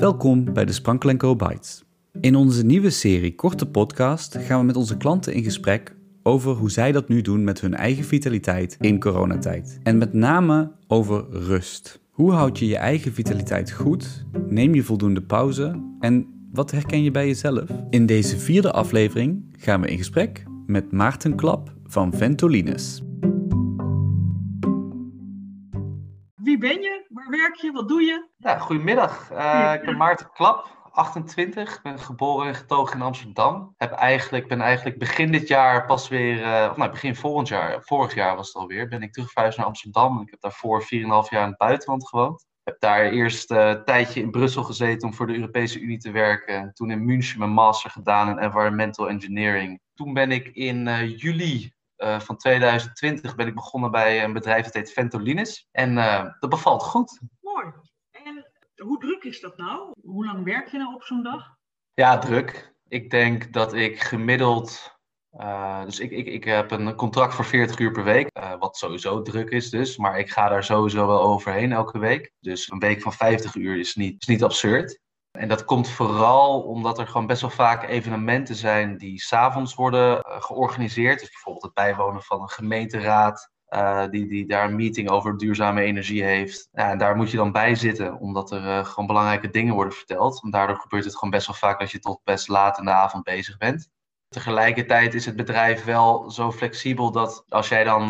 Welkom bij de Sprankel Bites. In onze nieuwe serie Korte Podcast gaan we met onze klanten in gesprek over hoe zij dat nu doen met hun eigen vitaliteit in coronatijd. En met name over rust. Hoe houd je je eigen vitaliteit goed? Neem je voldoende pauze? En wat herken je bij jezelf? In deze vierde aflevering gaan we in gesprek met Maarten Klap van Ventolines. Werk je? Wat doe je? Ja, goedemiddag. Uh, ik ben Maarten Klap, 28, ben geboren en getogen in Amsterdam. Heb eigenlijk, ben eigenlijk begin dit jaar pas weer, uh, of nou begin volgend jaar, vorig jaar was het alweer, ben ik teruggeverhuisd naar Amsterdam. Ik heb daarvoor 4,5 jaar in het buitenland gewoond. Heb daar eerst uh, een tijdje in Brussel gezeten om voor de Europese Unie te werken. Toen in München mijn master gedaan in environmental engineering. Toen ben ik in uh, juli uh, van 2020 ben ik begonnen bij een bedrijf dat heet Ventolines. En dat bevalt goed. Mooi. En hoe druk is dat nou? Hoe lang werk je nou op zo'n dag? Ja, druk. Ik denk dat ik gemiddeld uh, dus ik, ik, ik heb een contract voor 40 uur per week, uh, wat sowieso druk is dus. Maar ik ga daar sowieso wel overheen elke week. Dus een week van 50 uur is niet, is niet absurd. En dat komt vooral omdat er gewoon best wel vaak evenementen zijn die s'avonds worden uh, georganiseerd. Dus bijvoorbeeld het bijwonen van een gemeenteraad. die, die daar een meeting over duurzame energie heeft. Ja, en daar moet je dan bij zitten, omdat er gewoon belangrijke dingen worden verteld. En daardoor gebeurt het gewoon best wel vaak dat je tot best laat in de avond bezig bent. Tegelijkertijd is het bedrijf wel zo flexibel dat als jij dan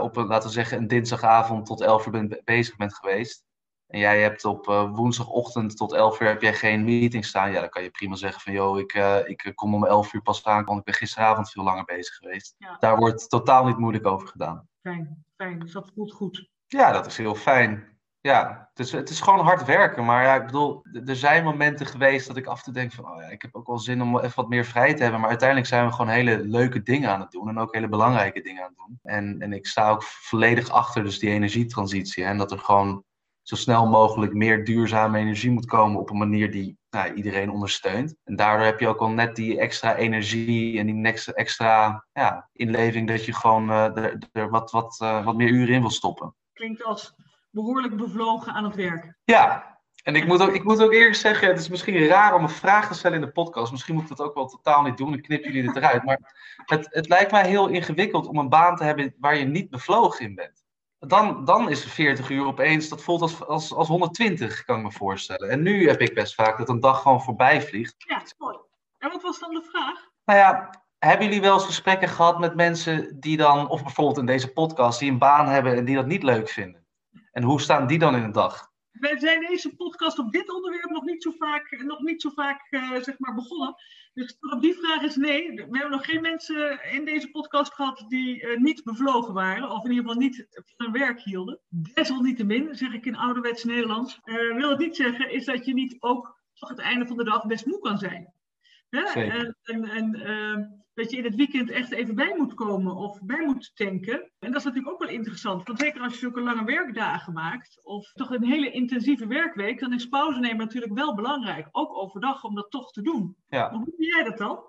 op laten we zeggen, een dinsdagavond tot 11 uur bent, bezig bent geweest. En jij hebt op uh, woensdagochtend tot 11 uur heb jij geen meeting staan. Ja, dan kan je prima zeggen van joh, ik, ik kom om 11 uur pas aan, want ik ben gisteravond veel langer bezig geweest. Ja. Daar wordt totaal niet moeilijk over gedaan. Fijn, fijn. Dus dat voelt goed. Ja, dat is heel fijn. Ja, het is, het is gewoon hard werken. Maar ja, ik bedoel, er zijn momenten geweest dat ik af en toe denk van, oh ja, ik heb ook wel zin om even wat meer vrij te hebben. Maar uiteindelijk zijn we gewoon hele leuke dingen aan het doen en ook hele belangrijke dingen aan het doen. En, en ik sta ook volledig achter dus die energietransitie. Hè, en dat er gewoon zo snel mogelijk meer duurzame energie moet komen op een manier die nou, iedereen ondersteunt. En daardoor heb je ook al net die extra energie en die extra ja, inleving dat je gewoon uh, er, er wat, wat, uh, wat meer uren in wil stoppen. Klinkt als behoorlijk bevlogen aan het werk. Ja, en ik moet, ook, ik moet ook eerlijk zeggen, het is misschien raar om een vraag te stellen in de podcast. Misschien moet ik dat ook wel totaal niet doen. Ik knip jullie dit eruit. Maar het, het lijkt mij heel ingewikkeld om een baan te hebben waar je niet bevlogen in bent. Dan, dan is 40 uur opeens, dat voelt als, als, als 120, kan ik me voorstellen. En nu heb ik best vaak dat een dag gewoon voorbij vliegt. Ja, dat is mooi. En wat was dan de vraag? Nou ja, hebben jullie wel eens gesprekken gehad met mensen die dan, of bijvoorbeeld in deze podcast, die een baan hebben en die dat niet leuk vinden? En hoe staan die dan in de dag? Wij zijn deze podcast op dit onderwerp nog niet zo vaak, nog niet zo vaak uh, zeg maar begonnen. Dus op die vraag is nee. We hebben nog geen mensen in deze podcast gehad die uh, niet bevlogen waren. Of in ieder geval niet van hun werk hielden. Desalniettemin, zeg ik in ouderwets Nederlands, uh, wil het niet zeggen is dat je niet ook tot het einde van de dag best moe kan zijn. Hè? En, en, en dat je in het weekend echt even bij moet komen of bij moet tanken. En dat is natuurlijk ook wel interessant. Want zeker als je zulke lange werkdagen maakt, of toch een hele intensieve werkweek, dan is pauze nemen natuurlijk wel belangrijk. Ook overdag om dat toch te doen. Ja. hoe doe jij dat dan?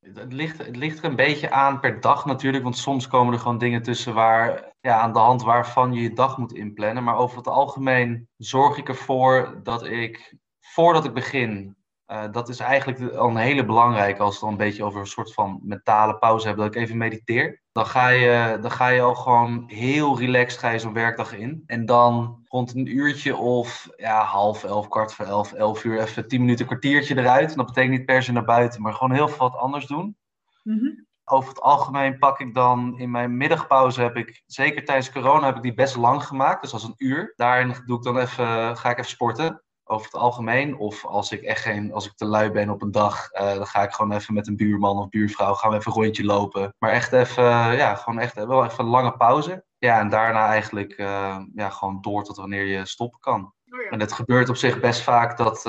Het ligt, het ligt er een beetje aan per dag natuurlijk, want soms komen er gewoon dingen tussen waar, ja, aan de hand waarvan je je dag moet inplannen. Maar over het algemeen zorg ik ervoor dat ik, voordat ik begin, uh, dat is eigenlijk al een hele belangrijke als we dan een beetje over een soort van mentale pauze hebben, dat ik even mediteer. Dan ga je, dan ga je al gewoon heel relaxed ga je zo'n werkdag in. En dan rond een uurtje of ja, half elf, kwart voor elf, elf uur, even tien minuten, kwartiertje eruit. En dat betekent niet per se naar buiten, maar gewoon heel veel wat anders doen. Mm -hmm. Over het algemeen pak ik dan in mijn middagpauze heb ik, zeker tijdens corona, heb ik die best lang gemaakt. Dus als een uur. Daarin doe ik dan even, ga ik even sporten over het algemeen. Of als ik echt geen, als ik te lui ben op een dag, uh, dan ga ik gewoon even met een buurman of buurvrouw, gaan we even een rondje lopen. Maar echt even, uh, ja, gewoon echt wel even een lange pauze. Ja, en daarna eigenlijk uh, ja, gewoon door tot wanneer je stoppen kan. Oh ja. En het gebeurt op zich best vaak dat,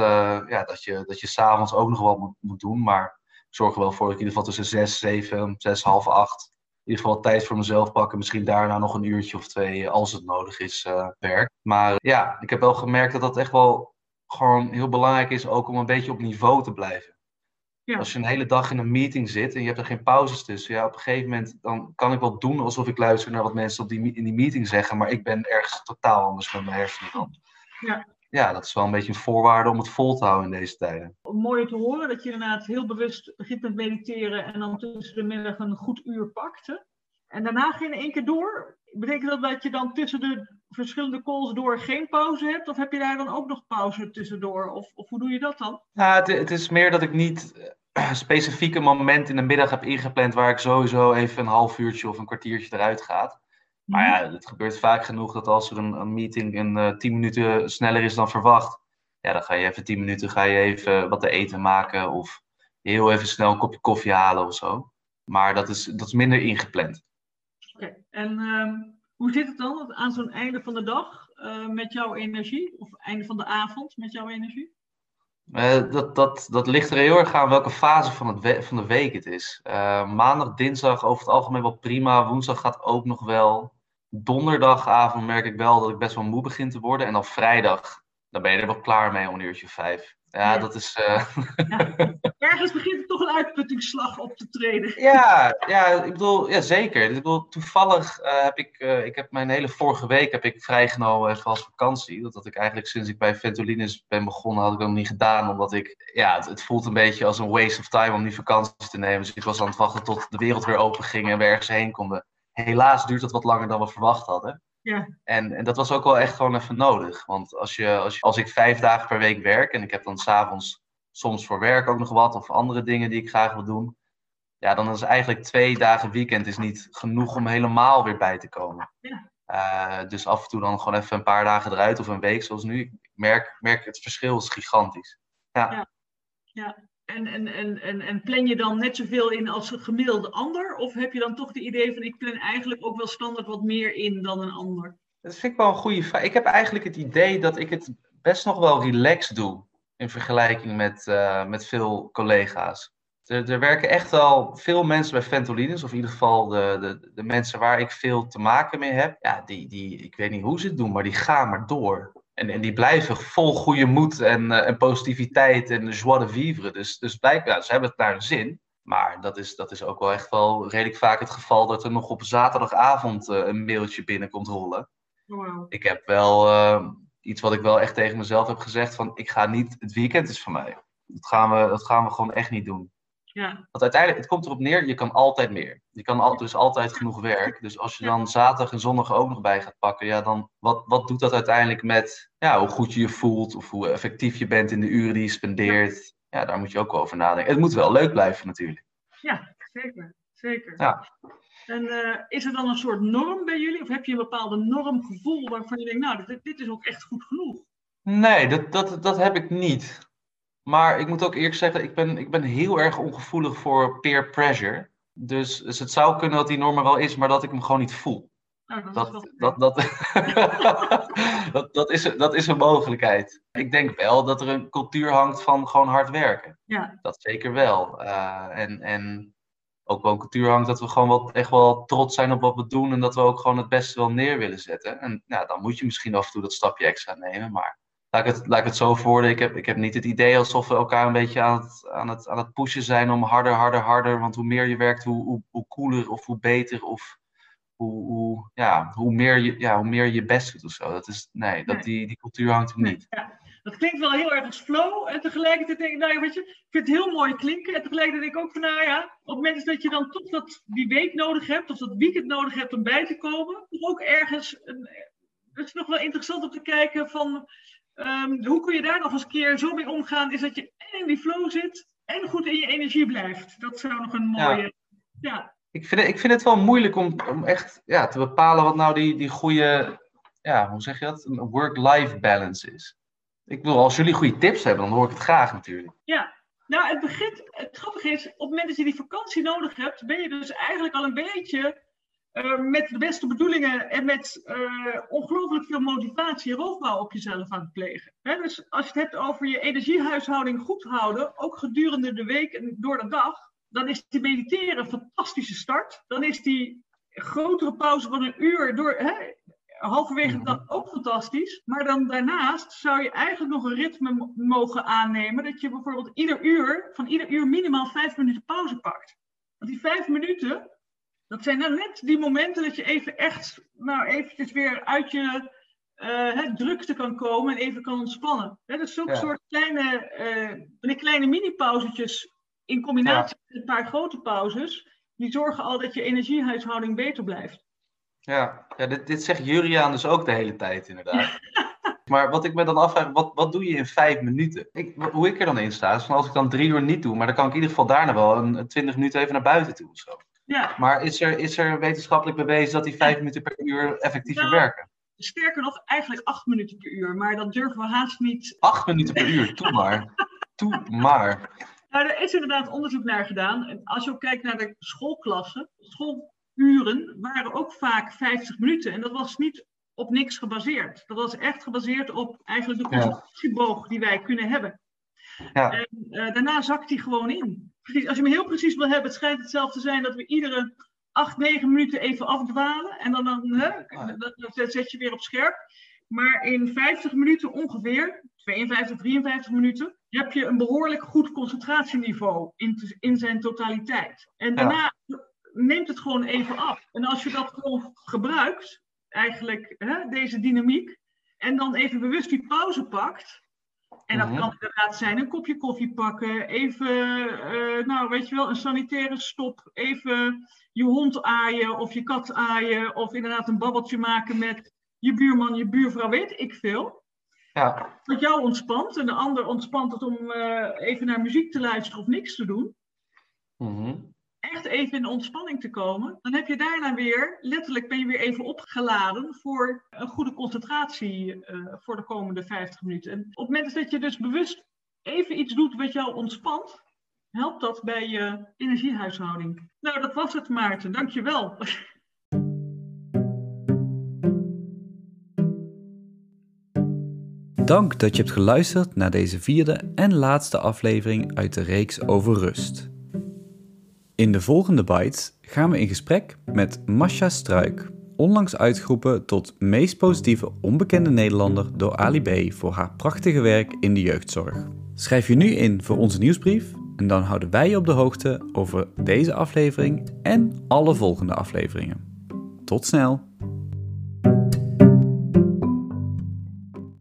ja, dat je, dat je s'avonds ook nog wel moet, moet doen. Maar ik zorg er wel voor dat ik in ieder geval tussen 6, 7, 6, half 8 in ieder geval tijd voor mezelf pakken. Misschien daarna nog een uurtje of twee, als het nodig is, werk. Maar ja, ik heb wel gemerkt dat dat echt wel gewoon heel belangrijk is ook om een beetje op niveau te blijven. Ja. Als je een hele dag in een meeting zit en je hebt er geen pauzes tussen, ja, op een gegeven moment dan kan ik wel doen alsof ik luister naar wat mensen op die, in die meeting zeggen, maar ik ben ergens totaal anders met mijn hersenen dan. Ja. ja, dat is wel een beetje een voorwaarde om het vol te houden in deze tijden. Mooi te horen dat je inderdaad heel bewust begint met mediteren en dan tussen de middag een goed uur pakt. Hè? En daarna in één keer door. Betekent dat dat je dan tussen de verschillende calls door geen pauze hebt? Of heb je daar dan ook nog pauze tussendoor? Of, of hoe doe je dat dan? Nou, het, het is meer dat ik niet uh, specifieke moment in de middag heb ingepland waar ik sowieso even een half uurtje of een kwartiertje eruit ga. Maar ja, het gebeurt vaak genoeg dat als er een, een meeting in uh, 10 minuten sneller is dan verwacht, ja, dan ga je even 10 minuten ga je even wat te eten maken of heel even snel een kopje koffie halen of zo. Maar dat is, dat is minder ingepland. Oké, en uh, hoe zit het dan aan zo'n einde van de dag uh, met jouw energie? Of einde van de avond met jouw energie? Uh, dat, dat, dat ligt er heel erg aan welke fase van, het we van de week het is. Uh, maandag, dinsdag over het algemeen wel prima. Woensdag gaat ook nog wel. Donderdagavond merk ik wel dat ik best wel moe begin te worden. En dan vrijdag, dan ben je er wel klaar mee om uurtje vijf. Ja, dat is. Uh... Ja. Ergens begint er toch een uitputtingsslag op te treden. Ja, ja ik bedoel, ja, zeker. Ik bedoel, toevallig uh, heb ik, uh, ik heb mijn hele vorige week heb ik vrijgenomen even als vakantie. Dat had ik eigenlijk sinds ik bij Ventolines ben begonnen, had ik ook niet gedaan. Omdat ik, ja, het, het, voelt een beetje als een waste of time om die vakantie te nemen. Dus ik was aan het wachten tot de wereld weer open ging en we ergens heen konden. Helaas duurt dat wat langer dan we verwacht hadden. Ja. En, en dat was ook wel echt gewoon even nodig. Want als, je, als, je, als ik vijf dagen per week werk en ik heb dan s'avonds soms voor werk ook nog wat of andere dingen die ik graag wil doen. Ja, dan is eigenlijk twee dagen weekend is niet genoeg om helemaal weer bij te komen. Ja. Uh, dus af en toe dan gewoon even een paar dagen eruit of een week zoals nu. Ik merk, merk het verschil is gigantisch. Ja. ja. ja. En, en, en, en, en plan je dan net zoveel in als een gemiddelde ander? Of heb je dan toch het idee van ik plan eigenlijk ook wel standaard wat meer in dan een ander? Dat vind ik wel een goede vraag. Ik heb eigenlijk het idee dat ik het best nog wel relaxed doe. In vergelijking met, uh, met veel collega's. Er, er, werken echt wel veel mensen bij Ventolines, of in ieder geval de, de, de mensen waar ik veel te maken mee heb. Ja, die, die, ik weet niet hoe ze het doen, maar die gaan maar door. En, en die blijven vol goede moed en, uh, en positiviteit en joie de vivre. Dus, dus blijkbaar, ze hebben het naar hun zin. Maar dat is, dat is ook wel echt wel redelijk vaak het geval dat er nog op zaterdagavond uh, een mailtje binnenkomt rollen. Wow. Ik heb wel uh, iets wat ik wel echt tegen mezelf heb gezegd: van ik ga niet, het weekend is voor mij. Dat gaan we, dat gaan we gewoon echt niet doen. Ja. Want uiteindelijk, het komt erop neer, je kan altijd meer. Je kan al, dus altijd genoeg werk. Dus als je dan zaterdag en zondag ook nog bij gaat pakken, ja, dan wat, wat doet dat uiteindelijk met ja, hoe goed je je voelt of hoe effectief je bent in de uren die je spendeert? Ja, daar moet je ook wel over nadenken. Het moet wel leuk blijven natuurlijk. Ja, zeker. zeker. Ja. En uh, is er dan een soort norm bij jullie? Of heb je een bepaalde normgevoel waarvan je denkt, nou, dit, dit is ook echt goed genoeg? Nee, dat, dat, dat heb ik niet. Maar ik moet ook eerlijk zeggen, ik ben, ik ben heel erg ongevoelig voor peer pressure. Dus, dus het zou kunnen dat die norm er wel is, maar dat ik hem gewoon niet voel. Nou, dat, dat, dat, dat, dat, is, dat is een mogelijkheid. Ik denk wel dat er een cultuur hangt van gewoon hard werken. Ja. Dat zeker wel. Uh, en, en ook wel een cultuur hangt dat we gewoon wat, echt wel trots zijn op wat we doen. En dat we ook gewoon het beste wel neer willen zetten. En ja, dan moet je misschien af en toe dat stapje extra nemen. Maar laat ik het, laat ik het zo voorden. Ik heb, ik heb niet het idee alsof we elkaar een beetje aan het, aan, het, aan het pushen zijn om harder, harder, harder. Want hoe meer je werkt, hoe, hoe, hoe cooler of hoe beter of hoe, hoe, ja, hoe, meer je, ja, hoe meer je best doet of zo. Dat is, nee, dat. Die, die cultuur hangt er niet. Ja, dat klinkt wel heel erg als flow. En tegelijkertijd denk ik, nou ja, weet je, ik vind het heel mooi klinken. En tegelijkertijd denk ik ook van, nou ja, op het moment dat je dan toch dat, die week nodig hebt, of dat weekend nodig hebt om bij te komen, toch ook ergens, een, het is nog wel interessant om te kijken van, ehm, hoe kun je daar nog eens een keer zo mee omgaan, is dat je en in die flow zit, en goed in je energie blijft. Dat zou nog een mooie, ja, Ik vind, het, ik vind het wel moeilijk om, om echt ja, te bepalen wat nou die, die goede, ja, hoe zeg je dat? Een work-life balance is. Ik bedoel, als jullie goede tips hebben, dan hoor ik het graag natuurlijk. Ja, nou het begint, het grappige is, op het moment dat je die vakantie nodig hebt, ben je dus eigenlijk al een beetje eh, met de beste bedoelingen en met eh, ongelooflijk veel motivatie roofbouw op jezelf aan het plegen. Dus als je het hebt over je energiehuishouding goed houden, ook gedurende de week en door de dag, dan is die mediteren een fantastische start. Dan is die grotere pauze van een uur door, hè, halverwege dag ook fantastisch. Maar dan daarnaast zou je eigenlijk nog een ritme mo- mogen aannemen. Dat je bijvoorbeeld ieder uur, van ieder uur minimaal vijf minuten pauze pakt. Want die vijf minuten, dat zijn nou net die momenten dat je even echt, nou eventjes weer uit je uh, drukte kan komen en even kan ontspannen. Hè, dus zulke soort kleine, uh, kleine mini-pauzetjes in combinatie met een paar grote pauzes, die zorgen al dat je energiehuishouding beter blijft. Ja, ja dit, dit zegt Juriaan dus ook de hele tijd inderdaad. maar wat ik me dan afvraag, wat, wat doe je in vijf minuten? Ik, hoe ik er dan in sta, is van als ik dan drie uur niet doe, maar dan kan ik in ieder geval daarna wel een, twintig minuten even naar buiten toe of zo. Ja. Maar is er, is er wetenschappelijk bewezen dat die vijf minuten per uur effectiever nou, werken? Sterker nog, eigenlijk acht minuten per uur, maar dat durven we haast niet. Acht minuten per uur, toe maar. Toe maar. Nou, er is inderdaad onderzoek naar gedaan. En als je ook kijkt naar de schoolklassen, schooluren waren ook vaak 50 minuten. En dat was niet op niks gebaseerd. Dat was echt gebaseerd op eigenlijk de concentratieboog die wij kunnen hebben. Ja. En uh, daarna zakt die gewoon in. Precies, als je me heel precies wil hebben, het schijnt hetzelfde te zijn dat we iedere 8, 9 minuten even afdwalen. En dan, dan, hè, zet je weer op scherp. Maar in 50 minuten ongeveer, 52, 53 minuten, heb je een behoorlijk goed concentratieniveau in, in zijn totaliteit. En daarna neemt het gewoon even af. En als je dat gewoon gebruikt, eigenlijk hè, deze dynamiek, en dan even bewust die pauze pakt. En dat mhm. kan inderdaad zijn een kopje koffie pakken, even, uh, nou weet je wel, een sanitaire stop, even je hond aaien of je kat aaien, of inderdaad een babbeltje maken met je buurman, je buurvrouw, weet ik veel. Ja. Dat jou ontspant en de ander ontspant het om uh, even naar muziek te luisteren of niks te doen. Mm Echt even in ontspanning te komen. Dan heb je daarna weer, letterlijk ben je weer even opgeladen voor een goede concentratie uh, voor de komende 50 minuten. En op het moment dat je dus bewust even iets doet wat jou ontspant, helpt dat bij je energiehuishouding. Nou, dat was het Maarten. Dankjewel. Dank dat je hebt geluisterd naar deze vierde en laatste aflevering uit de reeks over rust. In de volgende bites gaan we in gesprek met Masha Struik, onlangs uitgeroepen tot meest positieve onbekende Nederlander door Ali voor haar prachtige werk in de jeugdzorg. Schrijf je nu in voor onze nieuwsbrief en dan houden wij je op de hoogte over deze aflevering en alle volgende afleveringen. Tot snel!